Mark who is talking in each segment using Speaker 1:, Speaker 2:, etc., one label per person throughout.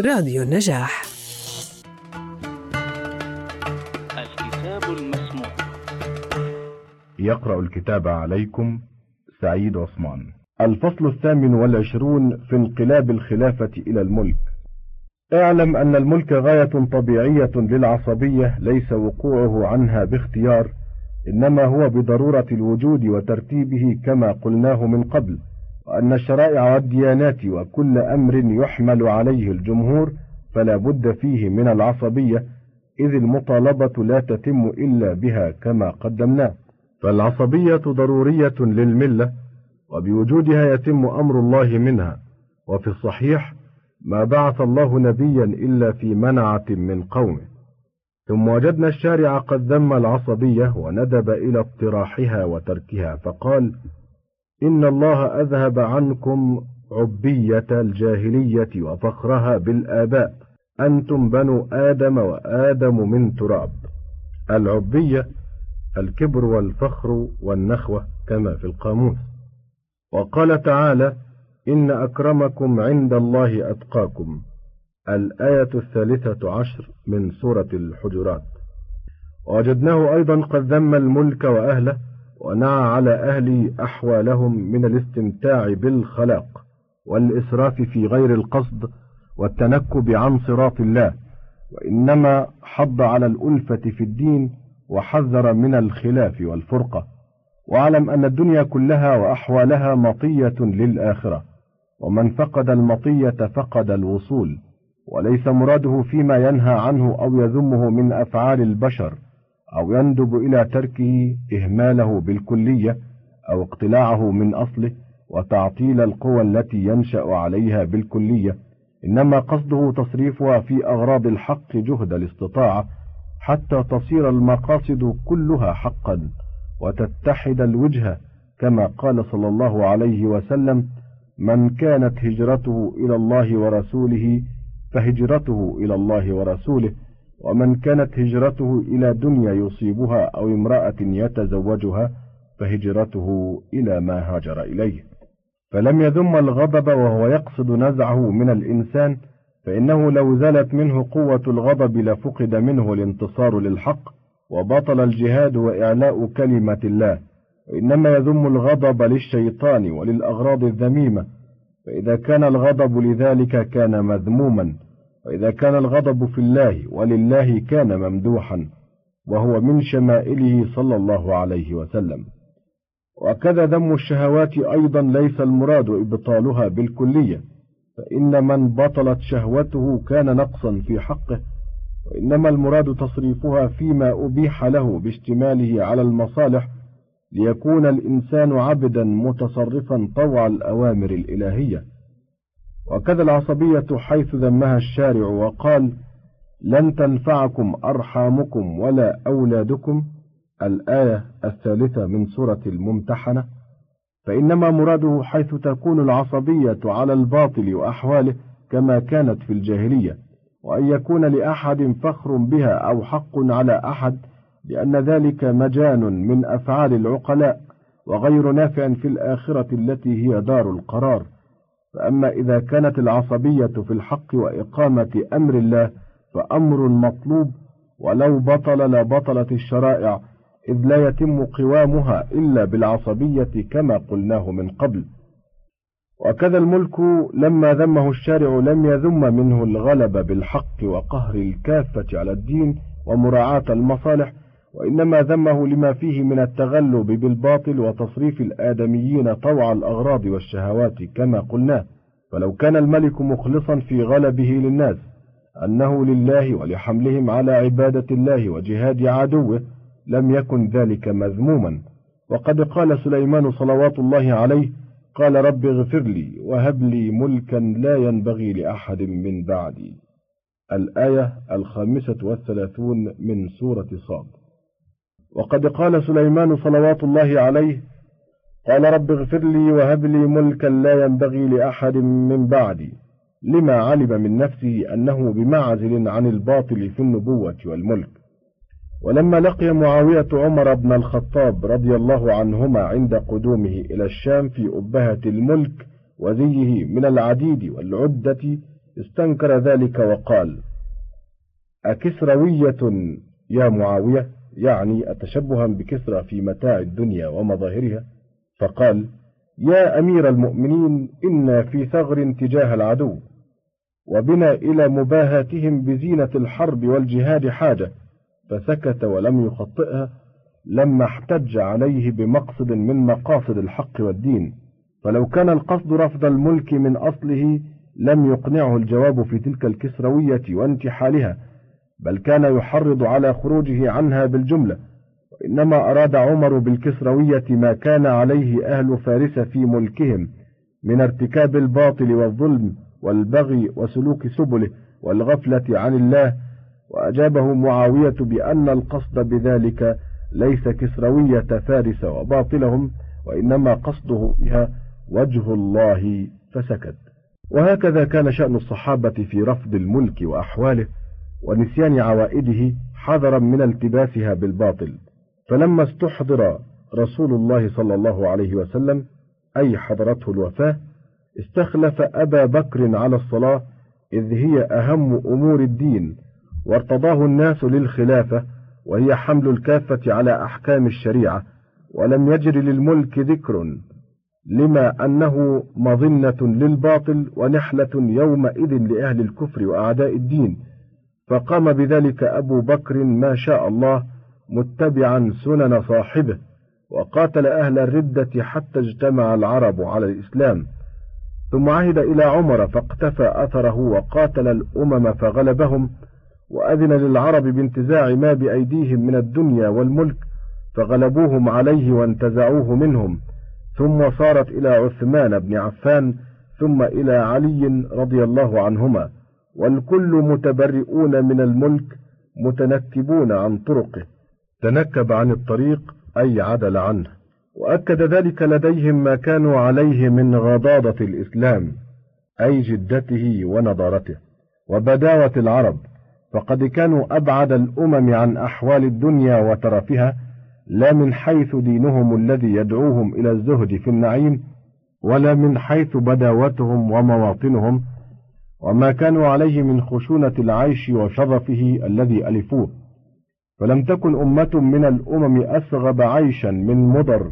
Speaker 1: راديو النجاح.
Speaker 2: الكتاب المسموع.
Speaker 3: يقرأ الكتاب عليكم سعيد عثمان. الفصل الثامن والعشرون في انقلاب الخلافة إلى الملك. اعلم أن الملك غاية طبيعية للعصبية ليس وقوعه عنها باختيار إنما هو بضرورة الوجود وترتيبه كما قلناه من قبل. وأن الشرائع والديانات وكل أمر يحمل عليه الجمهور فلا بد فيه من العصبية إذ المطالبة لا تتم إلا بها كما قدمناه. فالعصبية ضرورية للملة وبوجودها يتم أمر الله منها. وفي الصحيح ما بعث الله نبيا إلا في منعة من قومه. ثم وجدنا الشارع قد ذم العصبية وندب إلى اطراحها وتركها فقال إن الله أذهب عنكم عبية الجاهلية وفخرها بالآباء. أنتم بنو آدم وآدم من تراب. العبية الكبر والفخر والنخوة كما في القاموس. وقال تعالى إن أكرمكم عند الله أتقاكم. الآية الثالثة عشر من سورة الحجرات. وجدناه أيضا قد ذم الملك وأهله ونعى على أهله أحوالهم من الاستمتاع بالخلاق والإسراف في غير القصد والتنكب عن صراط الله وإنما حض على الألفة في الدين وحذر من الخلاف والفرقة. واعلم أن الدنيا كلها وأحوالها مطية للآخرة ومن فقد المطية فقد الوصول وليس مراده فيما ينهى عنه أو يذمه من أفعال البشر. أو يندب إلى تركه إهماله بالكلية أو اقتلاعه من أصله وتعطيل القوى التي ينشأ عليها بالكلية إنما قصده تصريفها في أغراض الحق جهد الاستطاعة حتى تصير المقاصد كلها حقا وتتحد الوجهة كما قال صلى الله عليه وسلم من كانت هجرته إلى الله ورسوله فهجرته إلى الله ورسوله ومن كانت هجرته إلى دنيا يصيبها أو امرأة يتزوجها فهجرته إلى ما هاجر إليه. فلم يذم الغضب وهو يقصد نزعه من الإنسان فإنه لو زالت منه قوة الغضب لفقد منه الانتصار للحق وبطل الجهاد وإعلاء كلمة الله. وإنما يذم الغضب للشيطان وللأغراض الذميمة. فإذا كان الغضب لذلك كان مذموما. وإذا كان الغضب في الله ولله كان ممدوحا وهو من شمائله صلى الله عليه وسلم. وكذا ذم الشهوات أيضا ليس المراد إبطالها بالكلية فإن من بطلت شهوته كان نقصا في حقه وإنما المراد تصريفها فيما أبيح له باشتماله على المصالح ليكون الإنسان عبدا متصرفا طوع الأوامر الإلهية. وكذا العصبية حيث ذمها الشارع وقال لن تنفعكم أرحامكم ولا أولادكم الآية الثالثة من سورة الممتحنة فإنما مراده حيث تكون العصبية على الباطل وأحواله كما كانت في الجاهلية وأن يكون لأحد فخر بها أو حق على أحد لأن ذلك مجان من أفعال العقلاء وغير نافع في الآخرة التي هي دار القرار. فأما إذا كانت العصبية في الحق وإقامة أمر الله فأمر مطلوب ولو بطل لبطلت الشرائع إذ لا يتم قوامها إلا بالعصبية كما قلناه من قبل. وكذا الملك لما ذمه الشارع لم يذم منه الغلب بالحق وقهر الكافة على الدين ومراعاة المصالح وإنما ذمه لما فيه من التغلب بالباطل وتصريف الآدميين طوع الأغراض والشهوات كما قلنا. فلو كان الملك مخلصا في غلبه للناس أنه لله ولحملهم على عبادة الله وجهاد عدوه لم يكن ذلك مذموما. وقد قال سليمان صلوات الله عليه قال رب اغفر لي وهب لي ملكا لا ينبغي لأحد من بعدي. الآية الخامسة والثلاثون من سورة صاد. وقد قال سليمان صلوات الله عليه قال رب اغفر لي وهب لي ملكا لا ينبغي لأحد من بعدي لما علم من نفسه أنه بمعزل عن الباطل في النبوة والملك. ولما لقي معاوية عمر بن الخطاب رضي الله عنهما عند قدومه إلى الشام في أبهة الملك وزيه من العديد والعدة استنكر ذلك وقال أكسروية يا معاوية؟ يعني أتشبها بكسرى في متاع الدنيا ومظاهرها فقال يا أمير المؤمنين إنا في ثغر تجاه العدو وبنا إلى مباهاتهم بزينة الحرب والجهاد حاجة. فسكت ولم يخطئها لما احتج عليه بمقصد من مقاصد الحق والدين. فلو كان القصد رفض الملك من أصله لم يقنعه الجواب في تلك الكسروية وانتحالها. بل كان يحرض على خروجه عنها بالجملة وإنما أراد عمر بالكسروية ما كان عليه أهل فارس في ملكهم من ارتكاب الباطل والظلم والبغي وسلوك سبله والغفلة عن الله وأجابه معاوية بأن القصد بذلك ليس كسروية فارس وباطلهم وإنما قصده بها وجه الله فسكت. وهكذا كان شأن الصحابة في رفض الملك وأحواله. ونسيان عوائده حذرا من التباسها بالباطل. فلما استحضر رسول الله صلى الله عليه وسلم أي حضرته الوفاة استخلف أبا بكر على الصلاة إذ هي أهم أمور الدين وارتضاه الناس للخلافة وهي حمل الكافة على أحكام الشريعة ولم يجر للملك ذكر لما أنه مظنة للباطل ونحلة يومئذ لأهل الكفر وأعداء الدين. فقام بذلك أبو بكر ما شاء الله متبعا سنن صاحبه وقاتل أهل الردة حتى اجتمع العرب على الإسلام. ثم عهد إلى عمر فاقتفى أثره وقاتل الأمم فغلبهم وأذن للعرب بانتزاع ما بأيديهم من الدنيا والملك فغلبوهم عليه وانتزعوه منهم. ثم صارت إلى عثمان بن عفان ثم إلى علي رضي الله عنهما. والكل متبرئون من الملك متنكبون عن طرقه. تنكب عن الطريق أي عدل عنه. وأكد ذلك لديهم ما كانوا عليه من غضاضة الإسلام أي جدته ونضارته وبداوة العرب فقد كانوا أبعد الأمم عن أحوال الدنيا وترفها لا من حيث دينهم الذي يدعوهم إلى الزهد في النعيم ولا من حيث بداوتهم ومواطنهم وما كانوا عليه من خشونة العيش وشرفه الذي ألفوه. فلم تكن أمة من الأمم أسغب عيشا من مضر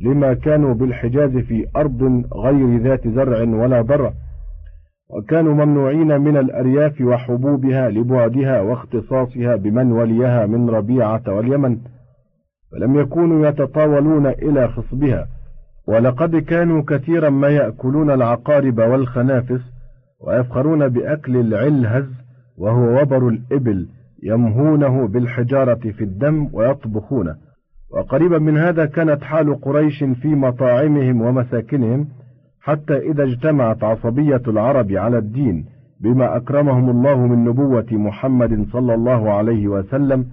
Speaker 3: لما كانوا بالحجاز في أرض غير ذات زرع ولا ضرع وكانوا ممنوعين من الأرياف وحبوبها لبعدها واختصاصها بمن وليها من ربيعة واليمن. فلم يكونوا يتطاولون إلى خصبها. ولقد كانوا كثيرا ما يأكلون العقارب والخنافس ويفخرون بأكل العلهز وهو وبر الإبل يمهونه بالحجارة في الدم ويطبخونه. وقريبا من هذا كانت حال قريش في مطاعمهم ومساكنهم حتى إذا اجتمعت عصبية العرب على الدين بما أكرمهم الله من نبوة محمد صلى الله عليه وسلم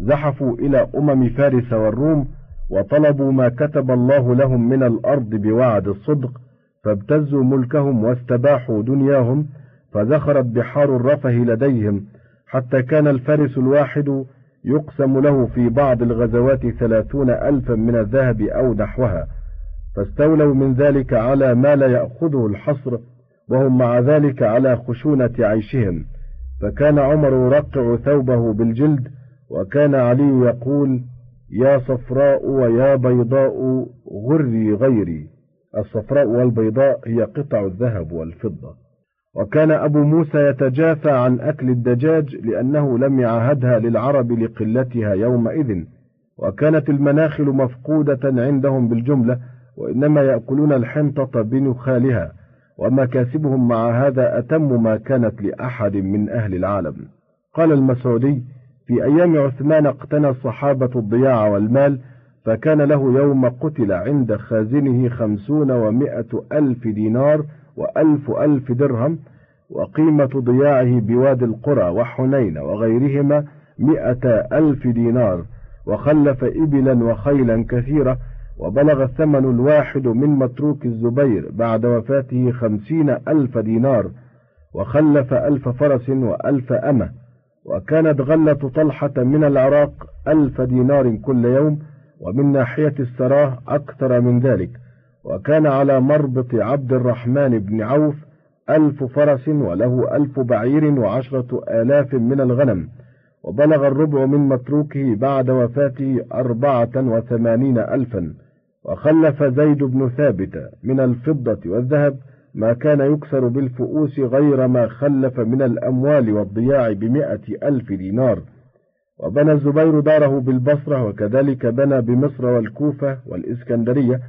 Speaker 3: زحفوا إلى أمم فارس والروم وطلبوا ما كتب الله لهم من الأرض بوعد الصدق فابتزوا ملكهم واستباحوا دنياهم فزخرت بحار الرفه لديهم حتى كان الفارس الواحد يقسم له في بعض الغزوات ثلاثون ألفا من الذهب أو نحوها. فاستولوا من ذلك على ما لا يأخذه الحصر وهم مع ذلك على خشونة عيشهم. فكان عمر يرقع ثوبه بالجلد وكان علي يقول يا صفراء ويا بيضاء غري غيري. الصفراء والبيضاء هي قطع الذهب والفضة. وكان أبو موسى يتجافى عن أكل الدجاج لأنه لم يعهدها للعرب لقلتها يومئذ. وكانت المناخل مفقودة عندهم بالجملة وإنما يأكلون الحنطة بنخالها ومكاسبهم مع هذا أتم ما كانت لأحد من أهل العالم. قال المسعودي في أيام عثمان اقتنى الصحابة الضياع والمال فكان له يوم قتل عند خازنه خمسون ومائة ألف دينار وألف ألف درهم وقيمة ضياعه بوادي القرى وحنين وغيرهما مئة ألف دينار وخلف إبلا وخيلا كثيرة وبلغ الثمن الواحد من متروك الزبير بعد وفاته خمسين ألف دينار وخلف ألف فرس وألف أمة وكانت غلة طلحة من العراق ألف دينار كل يوم ومن ناحية السراه أكثر من ذلك وكان على مربط عبد الرحمن بن عوف ألف فرس وله ألف بعير وعشرة آلاف من الغنم وبلغ الربع من متروكه بعد وفاته أربعة وثمانين ألفا وخلف زيد بن ثابت من الفضة والذهب ما كان يكسر بالفؤوس غير ما خلف من الأموال والضياع بمائة ألف دينار. وبنى الزبير داره بالبصرة وكذلك بنى بمصر والكوفة والإسكندرية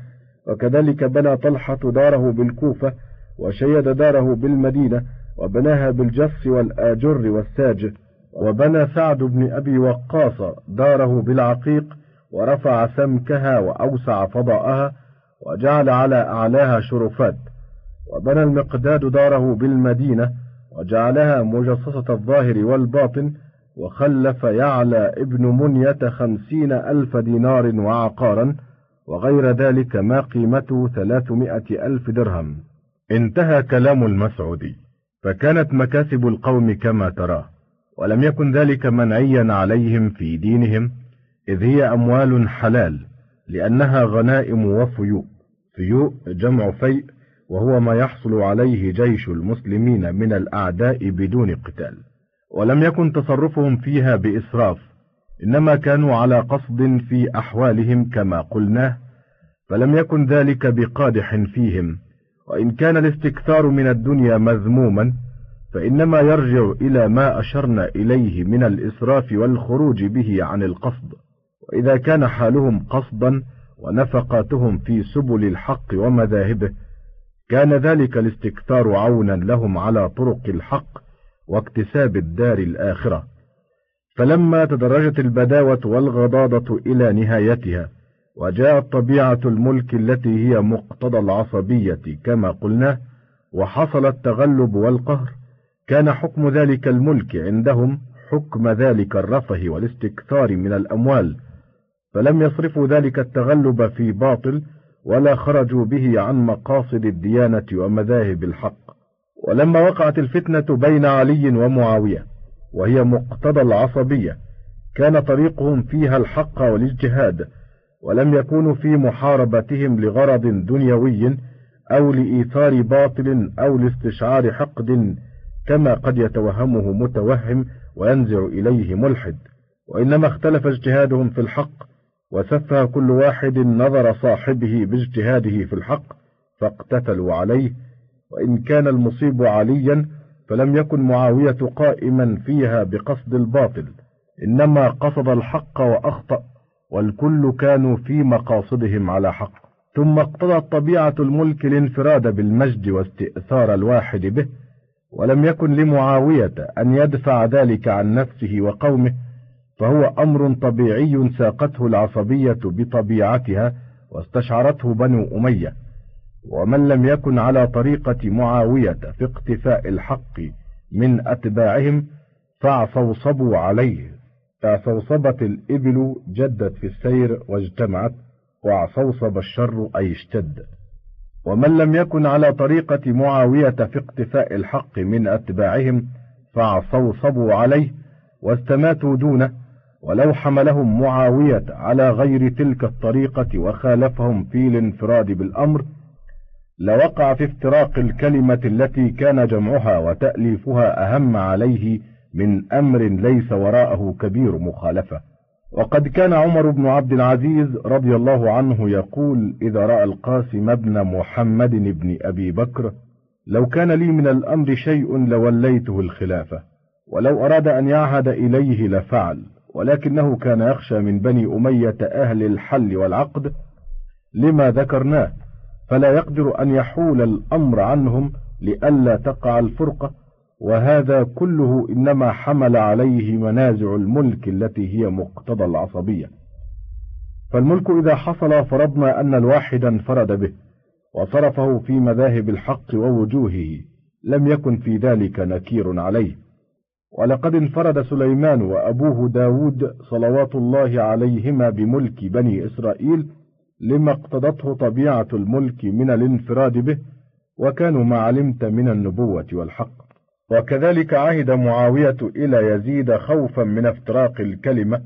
Speaker 3: وكذلك بنى طلحة داره بالكوفة وشيد داره بالمدينة وبناها بالجص والآجر والساج. وبنى سعد بن أبي وقاص داره بالعقيق ورفع سمكها وأوسع فضاءها وجعل على أعلاها شرفات. وبنى المقداد داره بالمدينة وجعلها مجصصة الظاهر والباطن وخلف يعلى ابن منية خمسين ألف دينار وعقارا وغير ذلك ما قيمته ثلاثمائة ألف درهم. انتهى كلام المسعودي. فكانت مكاسب القوم كما تراه. ولم يكن ذلك منعيا عليهم في دينهم إذ هي أموال حلال لأنها غنائم وفيوء. فيوء جمع فيء وهو ما يحصل عليه جيش المسلمين من الأعداء بدون قتال. ولم يكن تصرفهم فيها بإسراف إنما كانوا على قصد في أحوالهم كما قلناه فلم يكن ذلك بقادح فيهم. وإن كان الاستكثار من الدنيا مذموما فإنما يرجع إلى ما أشرنا إليه من الإسراف والخروج به عن القصد. وإذا كان حالهم قصدا ونفقاتهم في سبل الحق ومذاهبه كان ذلك الاستكثار عونا لهم على طرق الحق واكتساب الدار الآخرة. فلما تدرجت البداوة والغضاضة إلى نهايتها وجاءت طبيعة الملك التي هي مقتضى العصبية كما قلنا وحصل التغلب والقهر كان حكم ذلك الملك عندهم حكم ذلك الرفه والاستكثار من الأموال. فلم يصرفوا ذلك التغلب في باطل ولا خرجوا به عن مقاصد الديانة ومذاهب الحق. ولما وقعت الفتنة بين علي ومعاوية وهي مقتضى العصبية كان طريقهم فيها الحق والاجتهاد ولم يكونوا في محاربتهم لغرض دنيوي أو لإيثار باطل أو لاستشعار حقد كما قد يتوهمه متوهم وينزع إليه ملحد. وإنما اختلف اجتهادهم في الحق وسفه كل واحد نظر صاحبه باجتهاده في الحق فاقتتلوا عليه وإن كان المصيب عليا فلم يكن معاوية قائما فيها بقصد الباطل إنما قصد الحق وأخطأ والكل كانوا في مقاصدهم على حق. ثم اقتضت طبيعة الملك الانفراد بالمجد واستئثار الواحد به ولم يكن لمعاوية أن يدفع ذلك عن نفسه وقومه فهو أمر طبيعي ساقته العصبية بطبيعتها واستشعرته بنو أمية. ومن لم يكن على طريقة معاوية في اقتفاء الحق من أتباعهم فاعصوصبوا عليه اعصوصبت الإبل جدت في السير واجتمعت واعصوصب الشر أي اشتد. ومن لم يكن على طريقة معاوية في اقتفاء الحق من أتباعهم فاعصوصبوا عليه واستماتوا دونه ولو حملهم معاوية على غير تلك الطريقة وخالفهم في الانفراد بالأمر لوقع في افتراق الكلمة التي كان جمعها وتأليفها أهم عليه من أمر ليس وراءه كبير مخالفة. وقد كان عمر بن عبد العزيز رضي الله عنه يقول إذا رأى القاسم بن محمد بن أبي بكر لو كان لي من الأمر شيء لوليته الخلافة ولو أراد أن يعهد إليه لفعل ولكنه كان يخشى من بني أمية أهل الحل والعقد لما ذكرناه؟ فلا يقدر أن يحول الأمر عنهم لئلا تقع الفرقة وهذا كله إنما حمل عليه منازع الملك التي هي مقتضى العصبية. فالملك إذا حصل فرضنا أن الواحد انفرد به وصرفه في مذاهب الحق ووجوهه لم يكن في ذلك نكير عليه. ولقد انفرد سليمان وأبوه داود صلوات الله عليهما بملك بني إسرائيل لما اقتضته طبيعة الملك من الانفراد به وكانوا ما علمت من النبوة والحق. وكذلك عهد معاوية إلى يزيد خوفا من افتراق الكلمة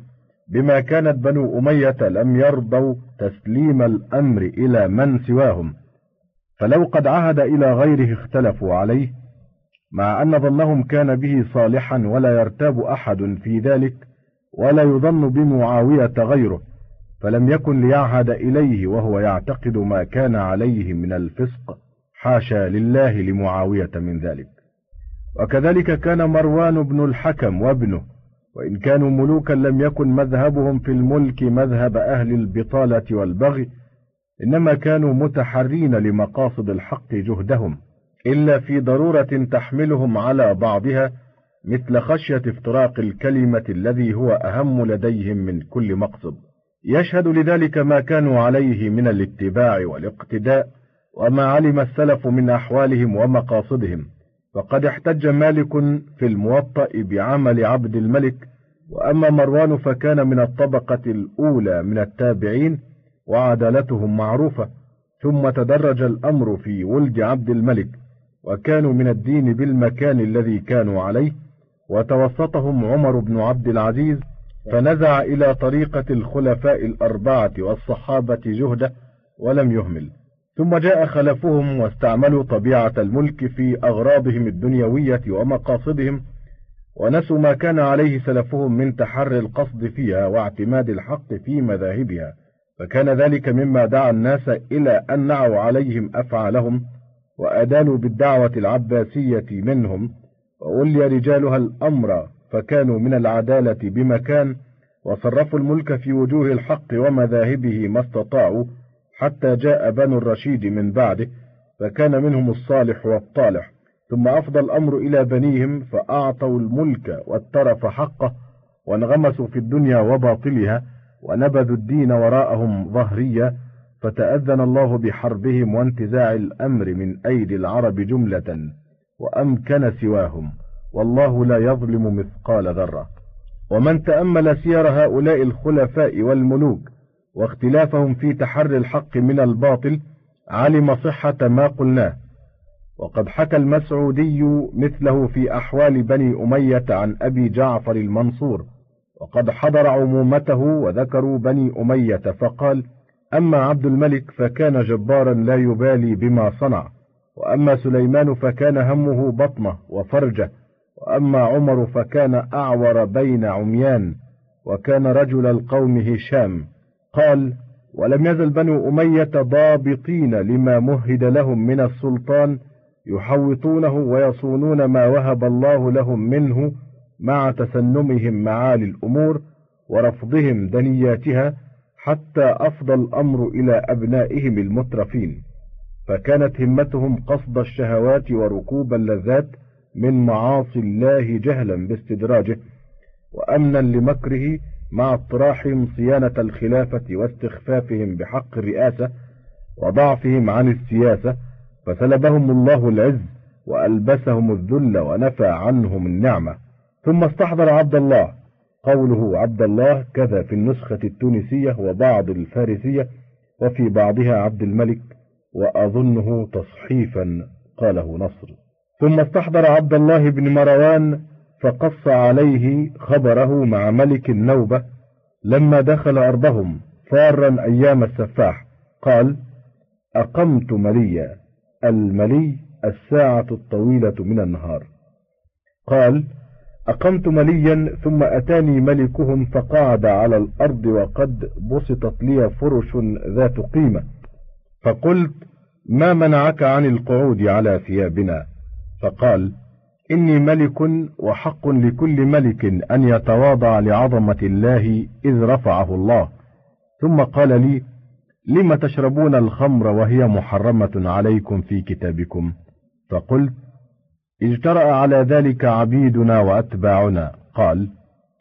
Speaker 3: بما كانت بنو أمية لم يرضوا تسليم الأمر إلى من سواهم. فلو قد عهد إلى غيره اختلفوا عليه مع أن ظنهم كان به صالحا ولا يرتاب أحد في ذلك ولا يظن بمعاوية غيره. فلم يكن ليعهد إليه وهو يعتقد ما كان عليه من الفسق حاشا لله لمعاوية من ذلك. وكذلك كان مروان بن الحكم وابنه وإن كانوا ملوكا لم يكن مذهبهم في الملك مذهب أهل البطالة والبغي إنما كانوا متحرين لمقاصد الحق جهدهم إلا في ضرورة تحملهم على بعضها مثل خشية افتراق الكلمة الذي هو أهم لديهم من كل مقصد. يشهد لذلك ما كانوا عليه من الاتباع والاقتداء وما علم السلف من أحوالهم ومقاصدهم. فقد احتج مالك في الموطأ بعمل عبد الملك وأما مروان فكان من الطبقة الأولى من التابعين وعدالتهم معروفة. ثم تدرج الأمر في ولد عبد الملك وكانوا من الدين بالمكان الذي كانوا عليه. وتوسطهم عمر بن عبد العزيز فنزع إلى طريقة الخلفاء الأربعة والصحابة جهده ولم يهمل. ثم جاء خلفهم واستعملوا طبيعة الملك في أغراضهم الدنيوية ومقاصدهم ونسوا ما كان عليه سلفهم من تحري القصد فيها واعتماد الحق في مذاهبها. فكان ذلك مما دعا الناس إلى أن نعوا عليهم أفعالهم وأدانوا بالدعوة العباسية منهم وولي رجالها الأمر فكانوا من العدالة بمكان وصرفوا الملك في وجوه الحق ومذاهبه ما استطاعوا حتى جاء بنو الرشيد من بعده فكان منهم الصالح والطالح. ثم أفضى الأمر إلى بنيهم فأعطوا الملك والترف حقه وانغمسوا في الدنيا وباطلها ونبذوا الدين وراءهم ظهريا فتأذن الله بحربهم وانتزاع الأمر من أيدي العرب جملة وأمكن سواهم. والله لا يظلم مثقال ذرة. ومن تأمل سير هؤلاء الخلفاء والملوك واختلافهم في تحري الحق من الباطل علم صحة ما قلناه. وقد حكى المسعودي مثله في أحوال بني أمية عن أبي جعفر المنصور. وقد حضر عمومته وذكروا بني أمية فقال أما عبد الملك فكان جبارا لا يبالي بما صنع وأما سليمان فكان همه بطنه وفرجه. وأما عمر فكان أعور بين عميان وكان رجل القوم هشام. قال ولم يزل بنو أمية ضابطين لما مهد لهم من السلطان يحوطونه ويصونون ما وهب الله لهم منه مع تسنمهم معالي الأمور ورفضهم دنياتها حتى أفضى الأمر إلى أبنائهم المترفين. فكانت همتهم قصد الشهوات وركوب اللذات من معاصي الله جهلا باستدراجه وأمنا لمكره مع اطراحهم صيانة الخلافة واستخفافهم بحق الرئاسة وضعفهم عن السياسة فسلبهم الله العز وألبسهم الذل ونفى عنهم النعمة. ثم استحضر عبد الله قوله عبد الله كذا في النسخة التونسية وبعض الفارسية وفي بعضها عبد الملك وأظنه تصحيفا قاله نصر. ثم استحضر عبد الله بن مروان فقص عليه خبره مع ملك النوبة لما دخل أرضهم فارا أيام السفاح. قال أقمت مليا الملي الساعة الطويلة من النهار. قال أقمت مليا ثم أتاني ملكهم فقعد على الأرض وقد بسطت لي فرش ذات قيمة. فقلت ما منعك عن القعود على ثيابنا؟ فقال إني ملك وحق لكل ملك أن يتواضع لعظمة الله إذ رفعه الله. ثم قال لي لم تشربون الخمر وهي محرمة عليكم في كتابكم؟ فقلت اجترأ على ذلك عبيدنا وأتباعنا. قال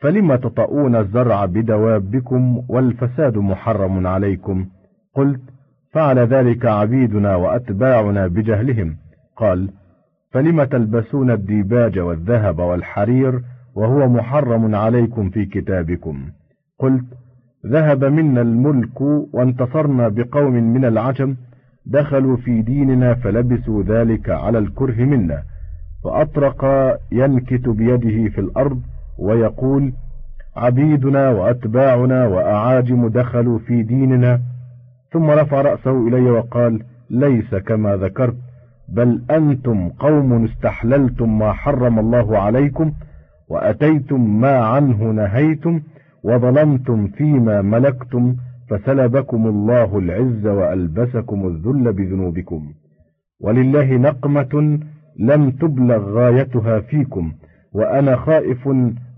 Speaker 3: فلم تطؤون الزرع بدوابكم والفساد محرم عليكم؟ قلت فعل ذلك عبيدنا وأتباعنا بجهلهم. قال فلم تلبسون الديباج والذهب والحرير وهو محرم عليكم في كتابكم؟ قلت ذهب منا الملك وانتصرنا بقوم من العجم دخلوا في ديننا فلبسوا ذلك على الكره منا فأطرق ينكت بيده في الأرض ويقول عبيدنا وأتباعنا وأعاجم دخلوا في ديننا ثم رفع رأسه إلي وقال ليس كما ذكرت بل أنتم قوم استحللتم ما حرم الله عليكم وأتيتم ما عنه نهيتم وظلمتم فيما ملكتم فسلبكم الله العز وألبسكم الذل بذنوبكم. ولله نقمة لم تبلغ غايتها فيكم وأنا خائف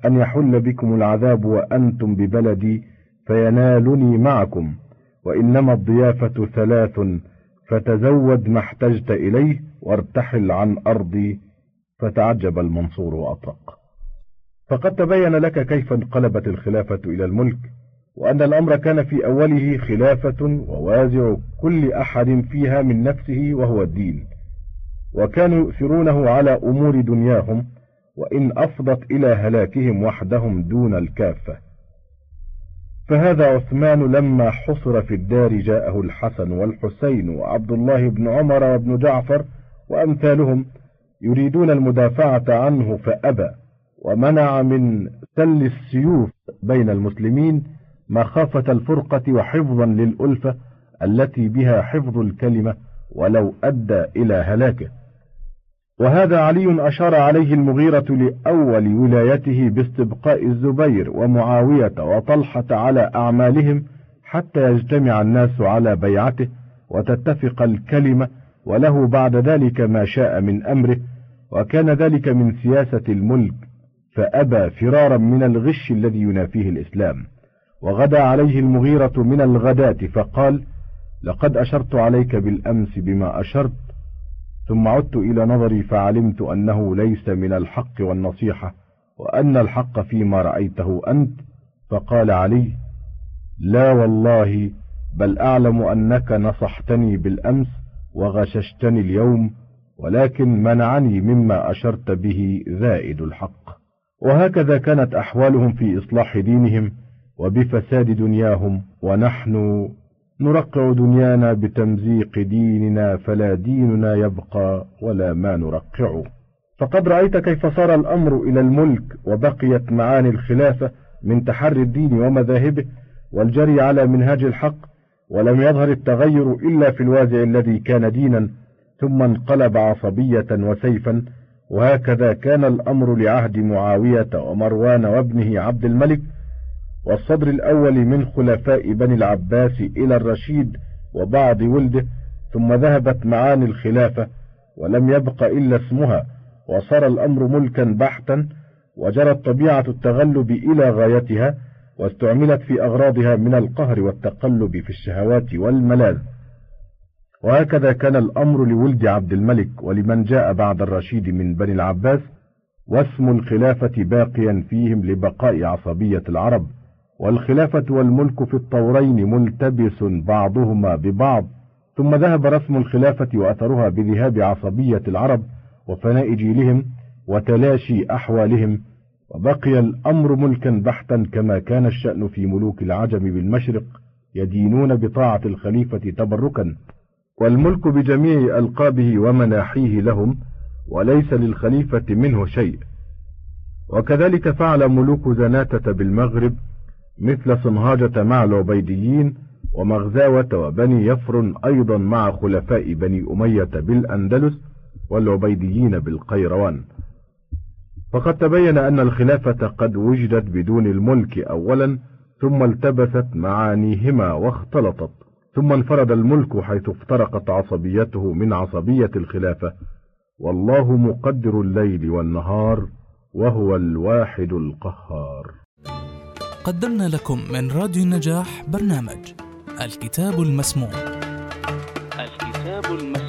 Speaker 3: أن يحل بكم العذاب وأنتم ببلدي فينالني معكم. وإنما الضيافة ثلاث فتزود ما احتجت إليه وارتحل عن أرضي فتعجب المنصور وأطرق. فقد تبين لك كيف انقلبت الخلافة إلى الملك وأن الأمر كان في أوله خلافة ووازع كل أحد فيها من نفسه وهو الدين. وكانوا يؤثرونه على أمور دنياهم وإن أفضت إلى هلاكهم وحدهم دون الكافة. فهذا عثمان لما حصر في الدار جاءه الحسن والحسين وعبد الله بن عمر وابن جعفر وأمثالهم يريدون المدافعة عنه فأبى ومنع من سل السيوف بين المسلمين مخافة الفرقة وحفظا للألفة التي بها حفظ الكلمة ولو أدى إلى هلاكه. وهذا علي أشار عليه المغيرة لأول ولايته باستبقاء الزبير ومعاوية وطلحة على أعمالهم حتى يجتمع الناس على بيعته وتتفق الكلمة وله بعد ذلك ما شاء من أمره وكان ذلك من سياسة الملك فأبى فرارا من الغش الذي ينافيه الإسلام وغدا عليه المغيرة من الغداة فقال لقد أشرت عليك بالأمس بما أشرت ثم عدت إلى نظري فعلمت أنه ليس من الحق والنصيحة وأن الحق فيما رأيته أنت. فقال علي لا والله بل أعلم أنك نصحتني بالأمس وغششتني اليوم ولكن منعني مما أشرت به زائد الحق. وهكذا كانت أحوالهم في إصلاح دينهم وبفساد دنياهم ونحن نرقع دنيانا بتمزيق ديننا فلا ديننا يبقى ولا ما نرقعه فقد رأيت كيف صار الأمر إلى الملك وبقيت معاني الخلافة من تحري الدين ومذاهبه والجري على منهاج الحق ولم يظهر التغير إلا في الوازع الذي كان دينا. ثم انقلب عصبية وسيفا وهكذا كان الأمر لعهد معاوية ومروان وابنه عبد الملك والصدر الأول من خلفاء بني العباس إلى الرشيد وبعض ولده ثم ذهبت معاني الخلافة ولم يبق إلا اسمها وصار الأمر ملكا بحتا وجرت طبيعة التغلب إلى غايتها واستعملت في أغراضها من القهر والتقلب في الشهوات والملاذ. وهكذا كان الأمر لولد عبد الملك ولمن جاء بعد الرشيد من بني العباس واسم الخلافة باقيا فيهم لبقاء عصبية العرب. والخلافة والملك في الطورين ملتبس بعضهما ببعض ثم ذهب رسم الخلافة وأثرها بذهاب عصبية العرب وفناء جيلهم وتلاشي أحوالهم وبقي الأمر ملكا بحتا كما كان الشأن في ملوك العجم بالمشرق يدينون بطاعة الخليفة تبركا والملك بجميع ألقابه ومناحيه لهم وليس للخليفة منه شيء. وكذلك فعل ملوك زناتة بالمغرب مثل صنهاجة مع العبيديين ومغزاوة وبني يفر أيضا مع خلفاء بني أمية بالأندلس والعبيديين بالقيروان. فقد تبين أن الخلافة قد وجدت بدون الملك أولا ثم التبست معانيهما واختلطت. ثم انفرد الملك حيث افترقت عصبيته من عصبية الخلافة. والله مقدر الليل والنهار وهو الواحد القهار.
Speaker 1: قدمنا لكم من راديو النجاح برنامج الكتاب المسموع.
Speaker 2: الكتاب المسموع.